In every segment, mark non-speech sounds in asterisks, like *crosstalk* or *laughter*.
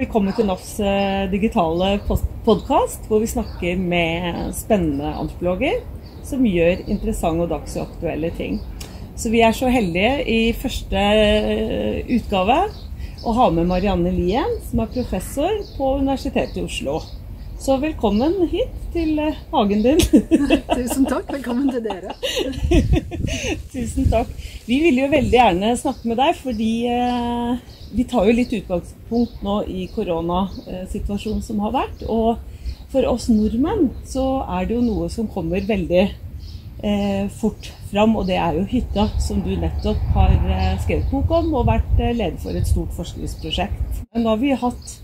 Velkommen til NAFs eh, digitale podkast, hvor vi snakker med spennende antropologer som gjør interessante og dagsaktuelle ting. Så vi er så heldige i første eh, utgave å ha med Marianne Lien, som er professor på Universitetet i Oslo. Så velkommen hit til eh, hagen din. *laughs* Tusen takk. Velkommen til dere. *laughs* Tusen takk. Vi ville jo veldig gjerne snakke med deg, fordi vi tar jo litt utgangspunkt nå i koronasituasjonen som har vært. Og for oss nordmenn så er det jo noe som kommer veldig eh, fort fram, og det er jo hytta, som du nettopp har eh, skrevet bok om og vært eh, leder for et stort forskningsprosjekt. Men nå har vi hatt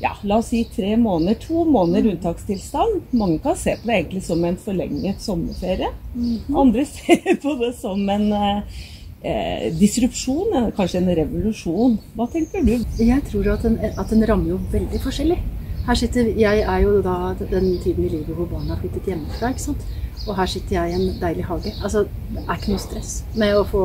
ja, la oss si tre måneder, to måneder unntakstilstand. Mange kan se på det egentlig som en forlenget sommerferie. Mm -hmm. Andre *laughs* ser på det som en eh, disrupsjon, kanskje en revolusjon. Hva tenker du? Jeg tror at den, at den rammer jo veldig forskjellig. Her sitter, Jeg er jo da den tiden i livet hvor barna har flyttet hjemmefra. ikke sant? Og her sitter jeg i en deilig hage. Altså, Det er ikke noe stress med å få,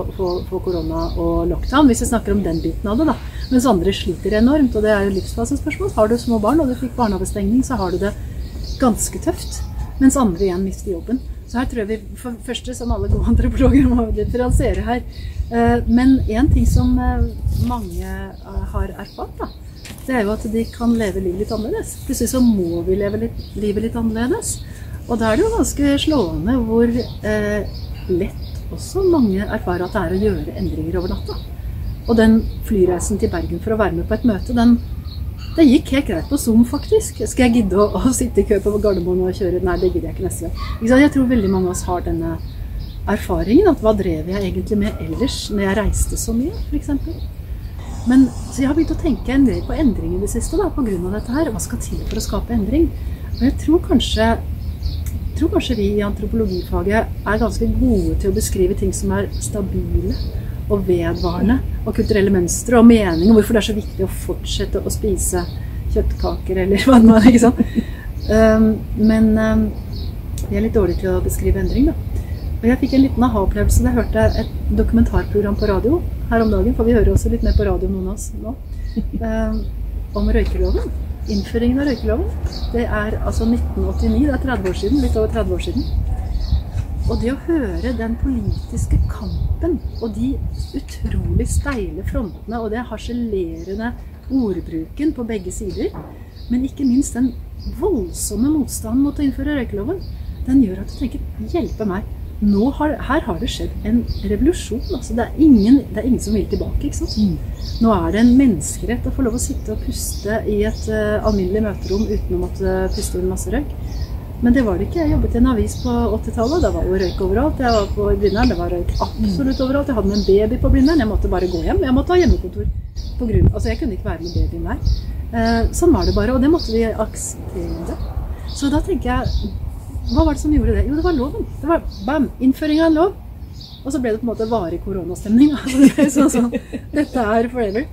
korona og lockdown, hvis vi snakker om den biten av det. da. Mens andre sliter enormt, og det er jo livsfasespørsmål. Har du små barn og du fikk barnehagestengning, så har du det ganske tøft. Mens andre igjen mister jobben. Så her tror jeg vi for første, som alle gode antropologer, må differensiere her. Eh, men én ting som eh, mange eh, har erfart, da, det er jo at de kan leve livet litt annerledes. Plutselig så må vi leve litt, livet litt annerledes. Og da er det jo ganske slående hvor eh, lett også mange erfarer at det er å gjøre endringer over natta. Og den flyreisen til Bergen for å være med på et møte, den det gikk helt greit på Zoom, faktisk. Skal jeg gidde å, å sitte i kø på Gardermoen og kjøre? Nei, det gidder jeg ikke neste gang. Jeg tror veldig mange av oss har denne erfaringen. At hva drev jeg egentlig med ellers når jeg reiste så mye, f.eks. Men så jeg har begynt å tenke en del på endring i det siste da, pga. dette her. Hva skal til for å skape endring? Og jeg tror kanskje tror kanskje vi i antropologifaget er ganske gode til å beskrive ting som er stabile og vedvarende, og kulturelle mønstre og mening, og hvorfor det er så viktig å fortsette å spise kjøttkaker eller *laughs* hva det er. ikke sant? Um, men um, er litt dårlige til å beskrive endring, da. Og jeg fikk en liten aha-opplevelse da jeg hørte et dokumentarprogram på radio her om dagen, for vi hører også litt mer på radio, noen av oss nå, um, om røykeloven innføringen av røykeloven. Det er altså 1989, det er 30 år siden, litt over 30 år siden. Og det å høre den politiske kampen og de utrolig steile frontene og det harselerende ordbruken på begge sider, men ikke minst den voldsomme motstanden mot å innføre røykeloven, den gjør at du tenker hjelpe meg, har, her har det skjedd en revolusjon. Altså, det, er ingen, det, er ingen, som vil tilbake. ikke sant? Nå er det en menneskerett å få lov å sitte og puste i et uh, alminnelig møterom uten å måtte puste inn masse røyk. Men det var det ikke. Jeg jobbet i en avis på 80-tallet. Det var jo røyk overalt. Jeg var på Blindern. Det var røyk absolutt overalt. Jeg hadde med en baby på Blindern. Jeg måtte bare gå hjem. Jeg måtte ha hjemmekontor. På grunn, altså Jeg kunne ikke være med babyen der. Uh, sånn var det bare. Og det måtte vi akseptere. Så da tenker jeg hva var det som gjorde det? Jo, det var loven. Det var bam! Innføring av en lov. Og så ble det på en måte varig koronastemning. *laughs* så, sånn, dette er forever.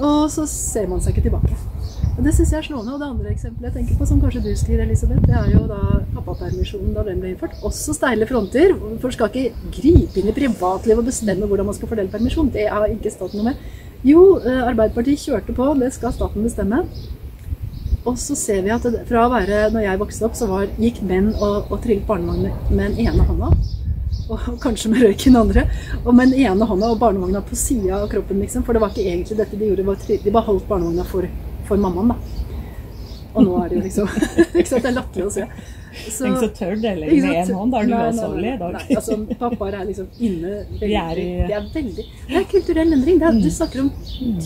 Og så ser man seg ikke tilbake. Og Det syns jeg er slående. Og det andre eksempelet jeg tenker på, som kanskje du skriver, Elisabeth, det er jo da pappapermisjonen da den ble innført. Også steile fronter. For skal ikke gripe inn i privatlivet og bestemme hvordan man skal fordele permisjon. Det har ikke staten noe med. Jo, eh, Arbeiderpartiet kjørte på. Det skal staten bestemme. Og så ser vi at det, fra å være, når jeg vokste opp, så var, gikk menn og, og trillet barnevogn med den ene hånda. Og *laughs* kanskje med røyk i den andre. Og med den ene hånda og barnevogna på sida av kroppen, liksom. For det var ikke egentlig dette de gjorde. De bare holdt barnevogna for, for mammaen, da. Og nå er det jo liksom *laughs* ikke sant, Det er latterlig å se. Så, Tenk så tør det heller med én hånd. Da er du uansvarlig i dag. Nei, altså, pappaer er liksom inne veldig, de er, i, de er veldig Det er kulturell endring. Det er, mm. Du snakker om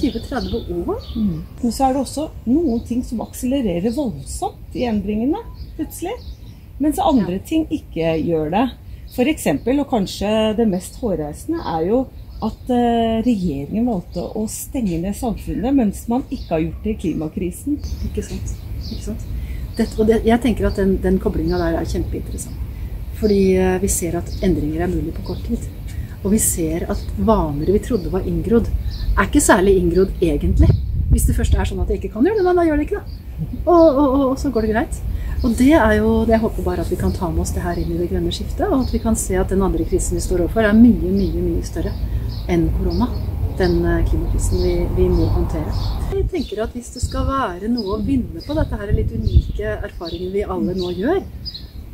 20-30 år. Mm. Men så er det også noen ting som akselererer voldsomt i endringene plutselig. Mens andre ja. ting ikke gjør det. Eksempel, og kanskje det mest hårreisende, er jo at uh, regjeringen valgte å stenge ned samfunnet mens man ikke har gjort det i klimakrisen. Ikke sant. Ikke sant? Dette, det, jeg tenker at den, den koblinga der er kjempeinteressant. Fordi uh, vi ser at endringer er mulig på kort tid. Og vi ser at vaner vi trodde var inngrodd, er ikke særlig inngrodd egentlig. Hvis det først er sånn at jeg ikke kan gjøre det, da gjør det ikke, da. Og, og, og, og, så går det greit. Og det er jo det Jeg håper bare at vi kan ta med oss det her inn i det grønne skiftet, og at vi kan se at den andre krisen vi står overfor, er mye, mye, mye større enn korona. den eh, klimakrisen vi, vi, må håndtere. Jeg tenker at Hvis det skal være noe å vinne på dette her litt unike erfaringen vi alle nå gjør,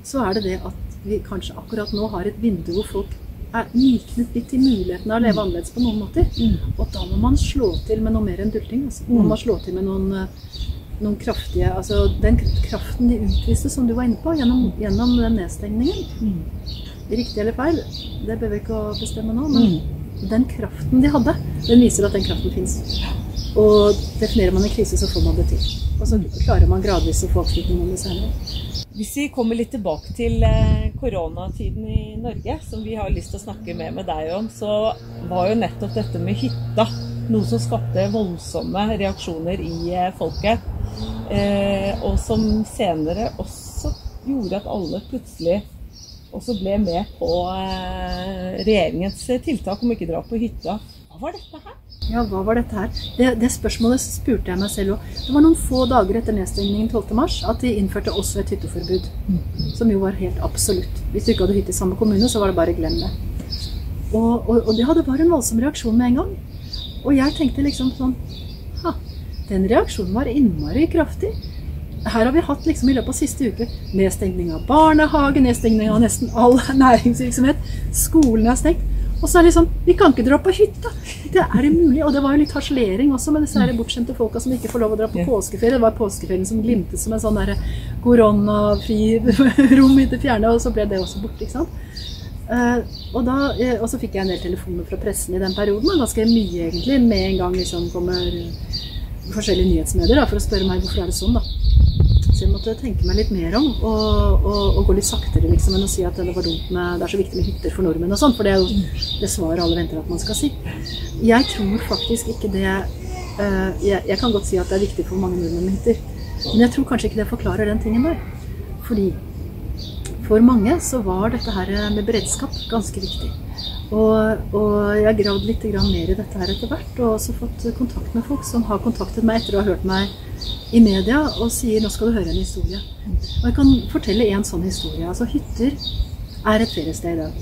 så er det det at vi kanskje akkurat nå har et vindu hvor folk er myknet litt til muligheten av å leve annerledes på noen måter. Mm. Og da må man slå til med noe mer enn dulting. Altså. Man må slå til med noen, eh, noen kraftige altså Den kraften de utviste, som du var inne på, gjennom, gjennom den nedstengningen. Mm. Riktig eller feil, det bør vi ikke bestemme nå. Men mm. den kraften de hadde, den viser at den kraften fins. Og definerer man en krise, så får man det til. Og så klarer man gradvis å få oppslutning om det senere. Hvis vi kommer litt tilbake til eh, koronatiden i Norge, som vi har lyst til å snakke mer med deg om, så var jo nettopp dette med hytta noe som skapte voldsomme reaksjoner i eh, folket. Eh, og som senere også gjorde at alle plutselig også ble med på regjeringens tiltak om ikke dra på hytta. Hva var dette her? Ja, hva var dette her? Det, det spørsmålet spurte jeg meg selv òg. Det var noen få dager etter nedstengningen 12.3 at de innførte også et hytteforbud. Som jo var helt absolutt. Hvis du ikke hadde hytte i samme kommune, så var det bare glem det. Og, og, og det hadde bare en voldsom reaksjon med en gang. Og jeg tenkte liksom sånn den reaksjonen var innmari kraftig. Her har vi hatt liksom i løpet av siste uke nedstengning av barnehage, nedstengning av nesten all *laughs* næringsvirksomhet. Skolen er stengt. Og så er det sånn Vi kan ikke dra på hytta! Det er det mulig? Og det var jo litt harselering også med disse bortskjemte folka som ikke får lov å dra på påskeferie. Det var påskeferien som glimtet som en sånn derre koronafri *laughs* rom i det fjerne, og så ble det også borte, ikke sant. Uh, og, da, uh, og, så fikk jeg en del telefoner fra pressen i den perioden, ganske mye egentlig. Med en gang liksom kommer forskjellige nyhetsmedier da, for å spørre meg hvorfor er det sånn. da så jeg måtte tenke meg litt mer om og, og, og gå litt saktere liksom, enn å si at det var dumt med, det er så viktig med hytter for nordmenn og sånn, for det er jo det svaret alle venter at man skal si. Jeg tror faktisk ikke det uh, jeg, jeg, kan godt si at det er viktig for mange nordmenn med hytter, men jeg tror kanskje ikke det forklarer den tingen der. Fordi for mange så var dette her med beredskap ganske viktig. Og, og jeg har gravd litt mer i dette her etter hvert, og også fått kontakt med folk som har kontaktet meg etter å ha hørt meg i media og sier 'nå skal du høre en historie'. Og jeg kan fortelle en sånn historie. Altså Hytter er et feriested i dag.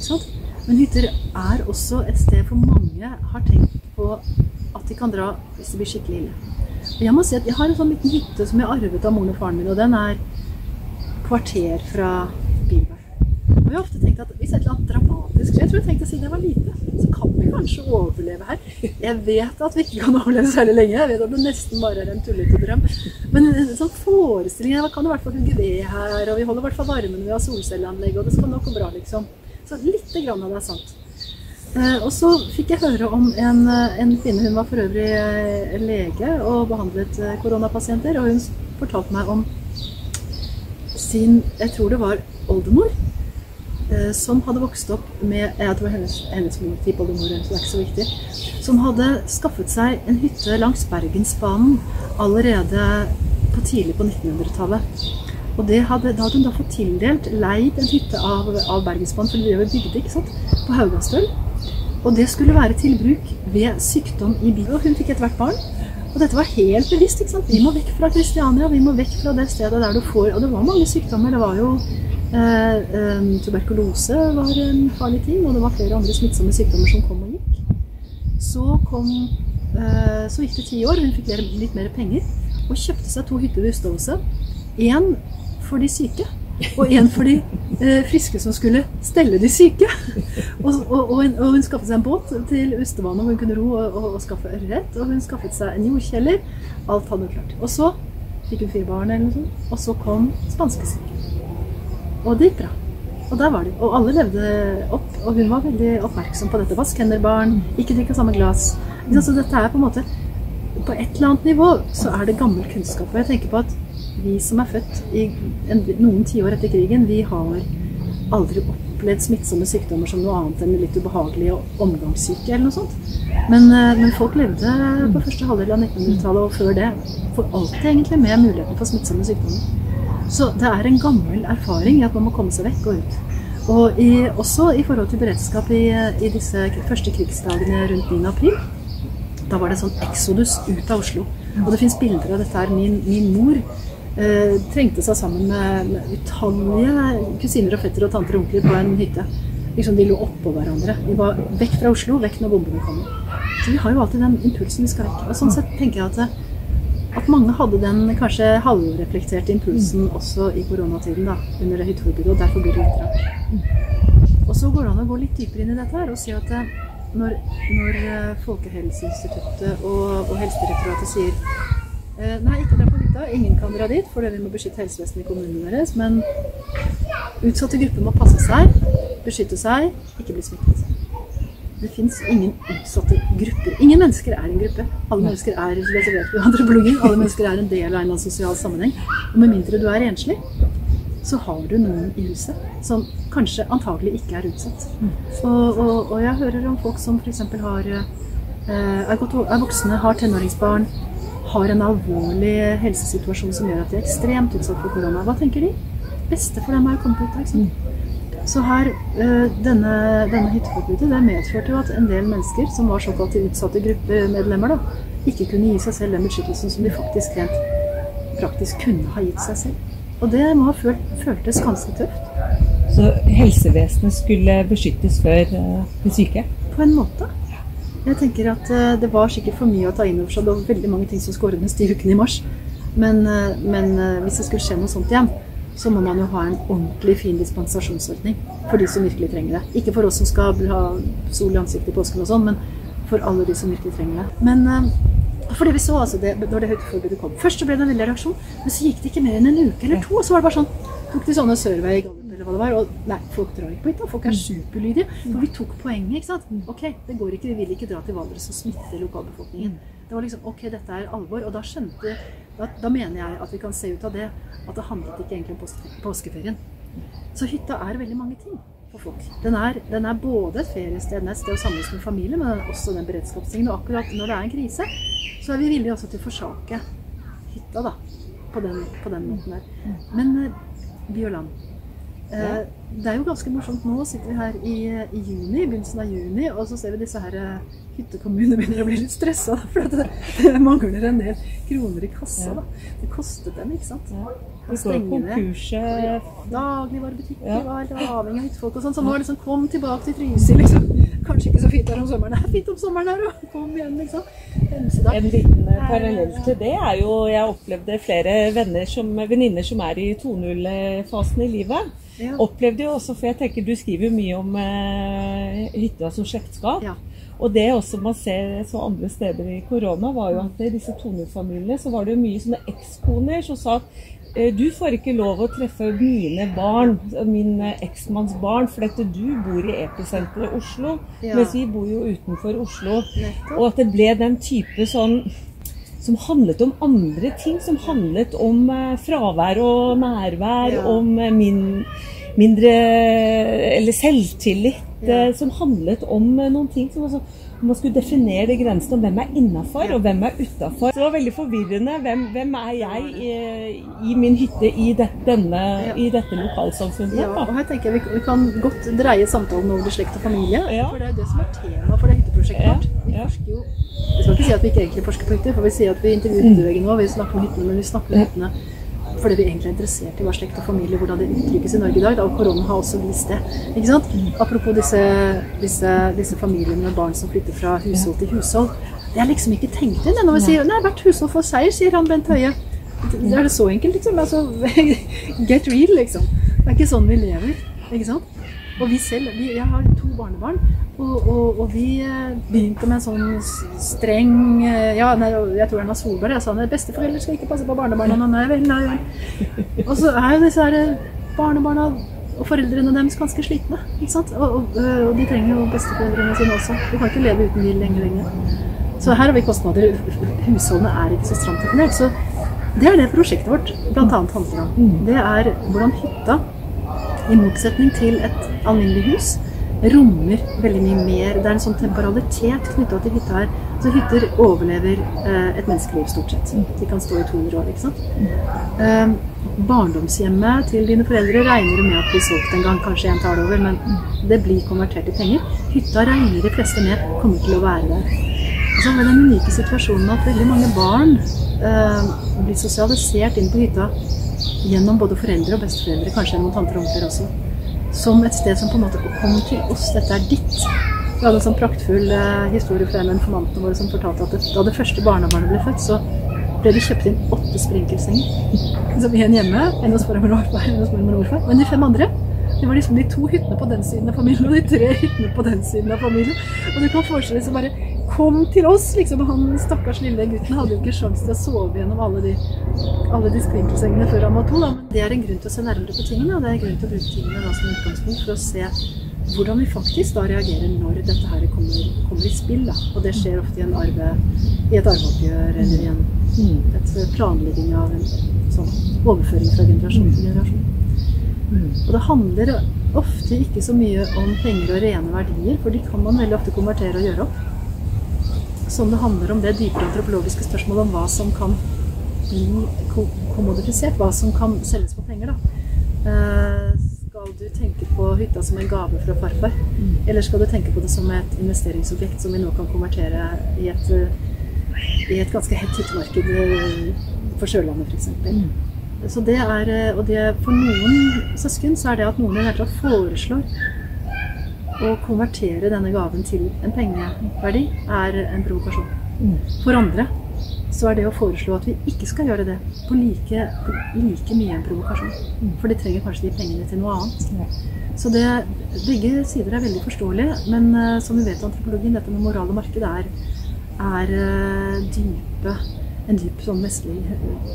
Men hytter er også et sted for mange har tenkt på at de kan dra hvis det blir skikkelig ille. Og jeg må si at jeg har en sånn liten hytte som jeg arvet av moren og faren min, og den er kvarter fra Bilberg. Og jeg har ofte tenkt at hvis et eller annet dramatisk skjer, jeg tror jeg tenkte å si det var lite, så kan vi kanskje overleve her. Jeg vet at vi ikke kan overleve særlig lenge, jeg vet at det nesten bare er en tullete drøm. Men en sånn forestilling Hva kan i hvert fall hugge ved her, og vi holder i hvert fall varmen vi har solcelleanlegg, og det skal nok gå bra, liksom. Så lite grann av det er sant. Eh, og så fikk jeg høre om en, eh, en, kvinne, hun var for øvrig eh, lege og behandlet koronapasienter, og hun fortalte meg om sin, jeg tror det var oldemor, som hadde vokst opp med Jeg tror hennes, hennes tippoldemor, så det er ikke så viktig. Som hadde skaffet seg en hytte langs Bergensbanen allerede på tidlig på 1900-tallet. Og hadde, Da hadde hun da fått tildelt leid en hytte av, av Bergensbanen, for de bygde ikke sant, på Haugastøl. Og det skulle være til bruk ved sykdom i bil. Og hun fikk etter hvert barn. Og dette var helt bevisst. ikke sant? Vi må vekk fra Kristiania, vi må vekk fra det stedet der du får Og det var mange sykdommer. Det var jo Eh, eh, tuberkulose var en farlig ting, og det var flere andre smittsomme sykdommer som kom og gikk. Så, kom, eh, så gikk det ti år, hun fikk litt mer penger, og kjøpte seg to hytter ved Ustadhuset. Én for de syke, og én for de eh, friske som skulle stelle de syke. Og, og, og, hun, og, hun, skaffet seg en båt til Ustevannet hvor hun kunne ro og, skaffe ørret. Og hun skaffet seg en jordkjeller. Alt hadde hun klart. Og så fikk hun fire barn, eller noe sånt, og så kom spanskesyken. Og det gikk bra. Og der var de. Og alle levde opp. Og hun var veldig oppmerksom på dette. Vask hender, barn. Ikke drikk av samme glass. Så dette er på en måte På et eller annet nivå så er det gammel kunnskap. Og jeg tenker på at vi som er født i en, noen tiår etter krigen, vi har aldri opplevd smittsomme sykdommer som noe annet enn litt ubehagelig og omgangssyke eller noe sånt. Men, eh, men folk levde på første halvdel av 1900-tallet og før det for alltid egentlig med muligheten for smittsomme sykdommer. Så det er en gammel erfaring at man må komme seg vekk og ut. Og i, også i forhold til beredskap i, i, disse første krigsdagene rundt 9. april. Da var det sånn eksodus ut av Oslo. Og det fins bilder av dette her. Min, min mor eh, trengte seg sammen med, med utallige kusiner og fetter og tanter og onkler på en hytte. Liksom De lå oppå hverandre. De var vekk fra Oslo, vekk når bombene kommer. vi har jo alltid den impulsen vi skal vekk. Og sånn sett tenker jeg at, at mange hadde den kanskje halvreflekterte impulsen også i koronatiden, da, under det og derfor blir det litt rart. Og så går det an å gå litt dypere inn i dette her og si at eh, når, når eh, Folkehelseinstituttet og, og Helsedirektoratet sier eh, Nei, ikke dra på hytta. Ingen kan dra dit, for vi må beskytte helsevesenet i kommunene deres. Men utsatte grupper må passe seg, beskytte seg, ikke bli smittet. Det fins ingen utsatte grupper. Ingen mennesker er en gruppe. Alle mennesker er det vet vi alle mennesker er en del av en sosial sammenheng. Og med mindre du er enslig, så har du noen i huset som kanskje antagelig ikke er utsatt. Og, og, og jeg hører om folk som f.eks. har eh, er voksne, har tenåringsbarn, har en alvorlig helsesituasjon som gjør at de er ekstremt utsatt for korona. Hva tenker de? Beste for dem er å komme på hytta. Så her, øh, denne, denne hytteforbudet det medførte jo at en del mennesker som var såkalte utsatte gruppemedlemmer, da, ikke kunne gi seg selv den beskyttelsen som de faktisk rent praktisk kunne ha gitt seg selv. Og det må ha følt, føltes ganske tøft. Så helsevesenet skulle beskyttes før uh, de syke? På en måte. Jeg tenker at uh, Det var sikkert for mye å ta inn over seg. Det var veldig mange ting som skulle ordnes de uken i mars. Men, men hvis det skulle skje noe sånt igjen, så må man jo ha en ordentlig fin dispensasjonsordning for de som virkelig trenger det. Ikke for oss som skal ha sol i ansiktet i påsken og sånn, men for alle de som virkelig trenger det. Men uh, for det vi så altså det, når det høyteforbudet kom Først så ble det en veldig reaksjon, men så gikk det ikke mer enn en uke eller to. Og så var det bare sånn Tok de sånne Sørvei eller hva det var, og nei, folk drar ikke på hytta. Folk er superlydige. For vi tok poenget, ikke sant. Ok, det går ikke, vi vil ikke dra til Valdres og smitte lokalbefolkningen. Det var liksom ok, dette er alvor. Og da skjønte da, da, mener jeg at vi kan se ut av det at det handlet ikke egentlig om påske, påskeferien. Så hytta er veldig mange ting for folk. Den er, den er både et feriested, et sted å samles med familie, men også den beredskapstingen. Og akkurat når det er en krise, så er vi villige også til å forsake hytta, da. På den, på den måten der. Men by og land. Eh, det er jo ganske morsomt. Nå sitter vi her i, i juni, begynnelsen av juni, og så ser vi disse her eh, hyttekommunene begynner å bli litt stressa. *laughs* For det, det, mangler en del kroner i kassa. da. Det kostet dem, ikke sant? Ja. De går konkurset Dagligvarebutikker ja. var helt avhengig av hyttefolk og sånn. Så nå er det sånn Kom tilbake til Trysil, liksom. Kanskje ikke så fint her om sommeren. Det er fint om sommeren her òg! Kom igjen, liksom. Hemsedag. En liten parallell til det er jo Jeg opplevde flere venner som, venninner som er i 2.0-fasen i livet. Ja. Opplevde jo også, for jeg tenker Du skriver mye om eh, hytta som slektskap. Ja. Og det også man ser så andre steder i korona, var jo at i disse 2.0-familiene så var det jo mye sånne ekskoner som sa at eh, du får ikke lov å treffe mine barn, min eh, eksmanns barn, for dette du bor i episenteret Oslo, ja. mens vi bor jo utenfor Oslo. Og at det ble den type sånn som handlet om andre ting. Som handlet om eh, fravær og nærvær, ja. om min, mindre Eller selvtillit. Ja. Eh, som handlet om noen ting som altså, man skulle definere grensene om hvem er innafor ja. og hvem er utafor. Det var veldig forvirrende. Hvem, hvem er jeg i, i, min hytte i, det, denne, ja. i dette lokalsamfunnet? Ja, og her tenker jeg vi, vi kan godt dreie samtalen over til slekt og familie. Ja. For det er det som er tema for det hytteprosjektet vårt. Vi forsker jo Vi skal ikke si at vi ikke egentlig forsker på hytter, for vi sier at vi intervjuer mm. hytteveggen nå. Vi snakker om hyttene, men vi snakker om hyttene fordi vi egentlig er interessert i hva slekt og familie, hvordan det uttrykkes i Norge i dag. Og korona har også vist det. ikke sant? Apropos disse, disse, disse familiene med barn som flytter fra hushold til hushold. Det er liksom ikke tenkt inn når hvert hushold får seier, sier han Bent Høie. Det er det så enkelt, liksom? Altså, *laughs* get real, liksom. Det er ikke sånn vi lever. ikke sant? Og vi selv, vi, Jeg har to barnebarn, og, og, og, vi eh, begynte med en sånn streng eh, Ja, nei, jeg tror Erna Solberg jeg sa at besteforeldre skal ikke passe på barnebarna. Nei, vel, nei, vel. Og så er jo disse her barnebarna og foreldrene deres ganske slitne. ikke sant? Og, og de trenger jo besteforeldrene sine også. De kan ikke leve uten bil lenge lenger. Så her har vi kostnader. Husholdene er ikke så stramt definert. Så det er det prosjektet vårt bl.a. handler om. Det er hvordan hytta i motsetning til et alminnelig hus, rommer veldig mye mer. Det er en sånn temporalitet knytta til hytta her. Så hytter overlever eh, et menneskeliv stort sett. De kan stå i 200 år. ikke sant? Eh, barndomshjemmet til dine foreldre regner du med at blir solgt en gang, kanskje en tar over, men det blir konvertert i penger. Hytta regner de fleste med kommer til å være der. Og så har vi den unike situasjonen at veldig mange barn eh, blir sosialisert inn på hytta gjennom både foreldre og besteforeldre, kanskje gjennom tanter og onkler også, som et sted som på en måte Kom til oss, dette er ditt. Vi hadde en sånn praktfull eh, historie fra en av informantene våre som fortalte at da det første barnebarnet ble født, så ble det kjøpt inn åtte sprinkelsenger. *laughs* Som en hjemme, en hos farmor og morfar, en hos mormor og morfar. Men de fem andre det var liksom de to hyttene på den siden av familien og de tre hyttene på den siden av familien. Og du kan forestille deg så bare Kom til oss! liksom, Han stakkars lille gutten hadde jo ikke sjanse til å sove gjennom alle de, alle de sprinkelsengene før han var to. Da. Men det er en grunn til å se nærmere på tingene, og det er en grunn til å bruke tingene da, som utgangspunkt for å se hvordan vi faktisk da reagerer når dette her kommer, kommer i spill. Da. Og det skjer ofte i, en arve, i et arveoppgjør eller i en, et planlegging av en sånn overføring fra generasjon til generasjon. Og det handler ofte ikke så mye om penger og rene verdier, for de kan man veldig ofte konvertere og gjøre opp. Som det handler om det dypere antropologiske spørsmålet om hva som kan bli kommodifisert, hva som kan selges for penger. da. Eh, skal du tenke på hytta som en gave fra farfar? Eller skal du tenke på det som et investeringsobjekt som vi nå kan konvertere i et, i et ganske hett hyttemarked eh, for Sørlandet f.eks.? Så det er, og det, For noen søsken så er det at noen i det hele tatt foreslår å konvertere denne gaven til en pengeverdi, er en provokasjon. For andre så er det å foreslå at vi ikke skal gjøre det, på like, like mye en provokasjon. For de trenger kanskje de pengene til noe annet. Så det, begge sider er veldig forståelige. Men uh, som vi vet antropologien, dette med moral og marked er, er uh, dype, en dyp sånn vestlig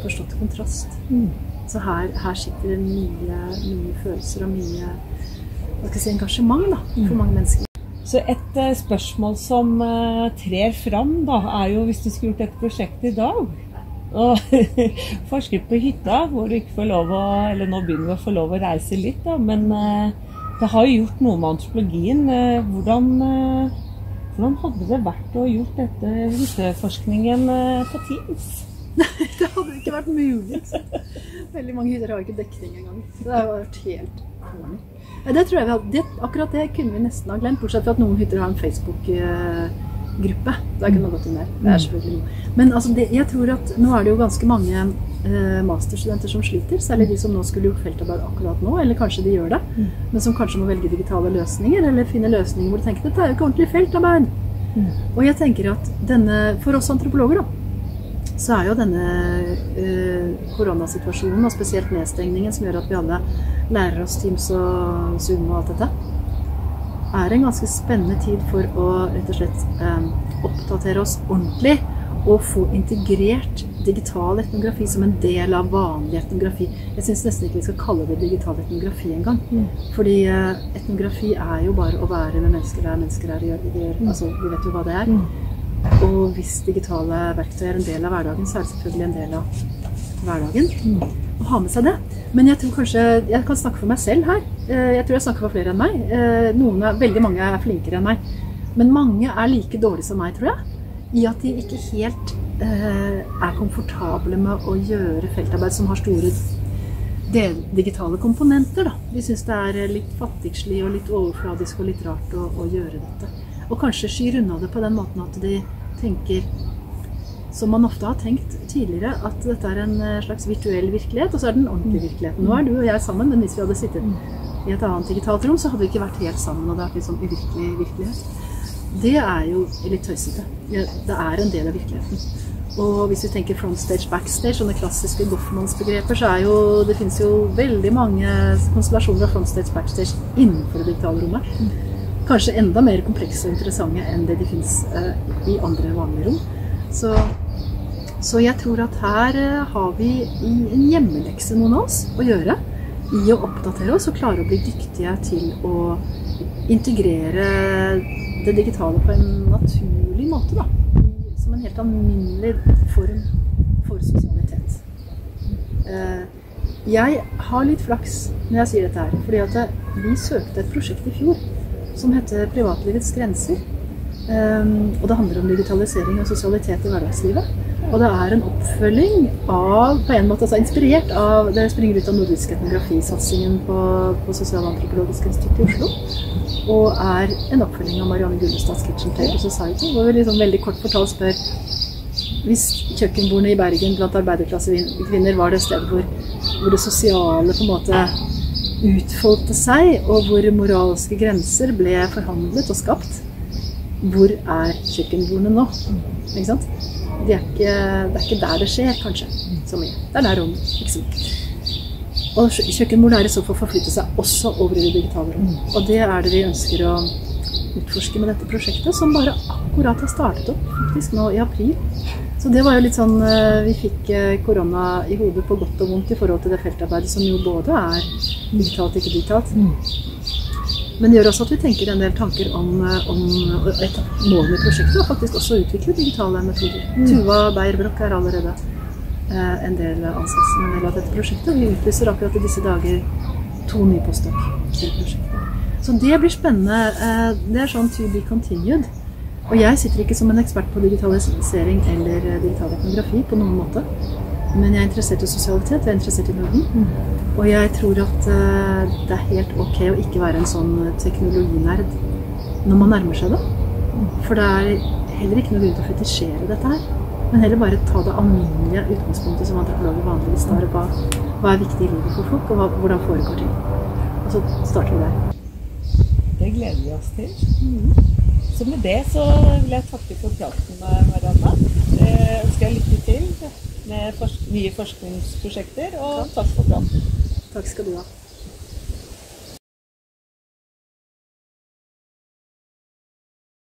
forstått kontrast. Mm. Så her, her, sitter det mye, mye følelser og mye si, engasjement da, for mange mennesker. Så et uh, spørsmål som uh, trer fram, da, er jo hvis du skulle gjort et prosjekt i dag og *laughs* forsket på hytta, hvor du ikke får lov å Eller nå begynner vi å få lov å reise litt, da, men uh, det har jo gjort noe med antropologien. Hvordan, hvordan, hadde det vært å gjort dette hytteforskningen på Teams? *laughs* det hadde ikke vært mulig. Veldig mange hytter har ikke dekning engang. Det har vært helt horny. Det tror jeg vi hadde, det, Akkurat det kunne vi nesten ha glemt, bortsett fra at noen hytter har en Facebook-gruppe. Da kunne man gått inn der. Det er selvfølgelig noe. Men altså, det, jeg tror at nå er det jo ganske mange eh, masterstudenter som sliter. Særlig de som nå skulle gjort feltarbeid akkurat nå, eller kanskje de gjør det. Men som kanskje må velge digitale løsninger, eller finne løsninger hvor de tenker dette er jo ikke ordentlig feltarbeid. Og jeg tenker at denne, for oss antropologer, da så er jo denne uh, koronasituasjonen, og spesielt nedstengningen, som gjør at vi alle lærer oss Teams og Zoom og alt dette, er en ganske spennende tid for å rett og slett um, oppdatere oss ordentlig og få integrert digital etnografi som en del av vanlig etnografi. Jeg syns nesten ikke vi skal kalle det digital etnografi engang. Mm. Fordi uh, etnografi er jo bare å være med mennesker der mennesker er. Gjør, gjør, altså, vi vet jo hva det er. Mm. Og hvis digitale verktøy er en del av hverdagen, så er det selvfølgelig en del av hverdagen å ha med seg det. Men jeg tror kanskje Jeg kan snakke for meg selv her. Eh, jeg tror jeg snakker for flere enn meg. Eh, noen veldig mange er flinkere enn meg. Men mange er like dårlige som meg, tror jeg. I at de ikke helt eh, er komfortable med å gjøre feltarbeid som har store digitale komponenter. Da. De syns det er litt fattigslig og litt overfladisk og litt rart å, å gjøre dette. Og kanskje skyr unna det på den måten at de tenker som man ofte har tenkt tidligere, at dette er en eh, slags virtuell virkelighet, og så er den ordentlige virkeligheten. Nå er du og jeg sammen, men hvis vi hadde sittet i et annet digitalt rom, så hadde vi ikke vært helt sammen, og det har vært litt sånn uvirkelig virkelighet. Det er jo litt tøysete. Det er en del av virkeligheten. Og hvis vi tenker frontstage, backstage, sånne klassiske Goffmans-begreper, så er jo det finnes jo veldig mange konstellasjoner av frontstage, backstage innenfor det digitale rommet kanskje enda mer komplekse og interessante enn det de fins uh, i andre vanlige rom. Så, så, jeg tror at her uh, har vi en hjemmelekse, noen av oss, å gjøre i å oppdatere oss og klare å bli dyktige til å integrere det digitale på en naturlig måte. Da. Som en helt alminnelig form for sosialitet. Uh, jeg har litt flaks når jeg sier dette her, fordi at vi søkte et prosjekt i fjor som heter 'Privatlivets grenser'. Um, og det handler om digitalisering og sosialitet i hverdagslivet. Og det er en oppfølging av på en måte altså inspirert av Det springer ut av nordisk etnografisatsingen på, på Sosialantropologisk institutt i Oslo. Og er en oppfølging av Marianne Gullestads Kitchen Table Society. Hvor vi liksom veldig kort fortalt spør hvis kjøkkenbordene i Bergen blant arbeiderklassekvinner var det stedet hvor, hvor det sosiale på en måte utfoldte seg, og hvor moralske grenser ble forhandlet og skapt. hvor er kjøkkenbordene nå? Ikke sant? De er ikke, det er ikke der det skjer, kanskje, så mye. Det er der rommet, ikke mye. Og kjø- kjøkkenbordene er i så fall forflytte seg også over i det digitale rom. Og det er det vi ønsker å utforske med dette prosjektet, som bare akkurat har startet opp faktisk nå i april. Så det var jo litt sånn eh, Vi fikk eh, korona i hodet på godt og vondt i forhold til det feltarbeidet som jo både er digitalt og ikke digitalt. Men det gjør også at vi tenker en del tanker om, eh, om et mål med prosjektet og faktisk også å utvikle digitale metoder. Tuva Beyer-Broch er allerede eh, en del ansatt som en del av dette prosjektet. Vi utlyser akkurat i disse dager to nye postdok til prosjektet. Så det blir spennende. Det er sånn to be continued. Og jeg sitter ikke som en ekspert på digitalisering eller eh, digital etnografi på noen måte. Men jeg er interessert i sosialitet, jeg er interessert i Norden. Og jeg tror at eh, det er helt ok å ikke være en sånn teknologinerd når man nærmer seg det. For det er heller ikke noe grunn til å fetisjere dette her. Men heller bare ta det alminnelige utgangspunktet som antropologer vanligvis tar. Hva, hva er viktig i livet for folk, og hvordan foregår ting. Og så starter vi der. Det gleder vi oss til. Så med det så vil jeg takke for praten, med Marianna. Eh, ønsker jeg lykke til med forsk nye forskningsprosjekter, og takk for praten. Takk skal du ha.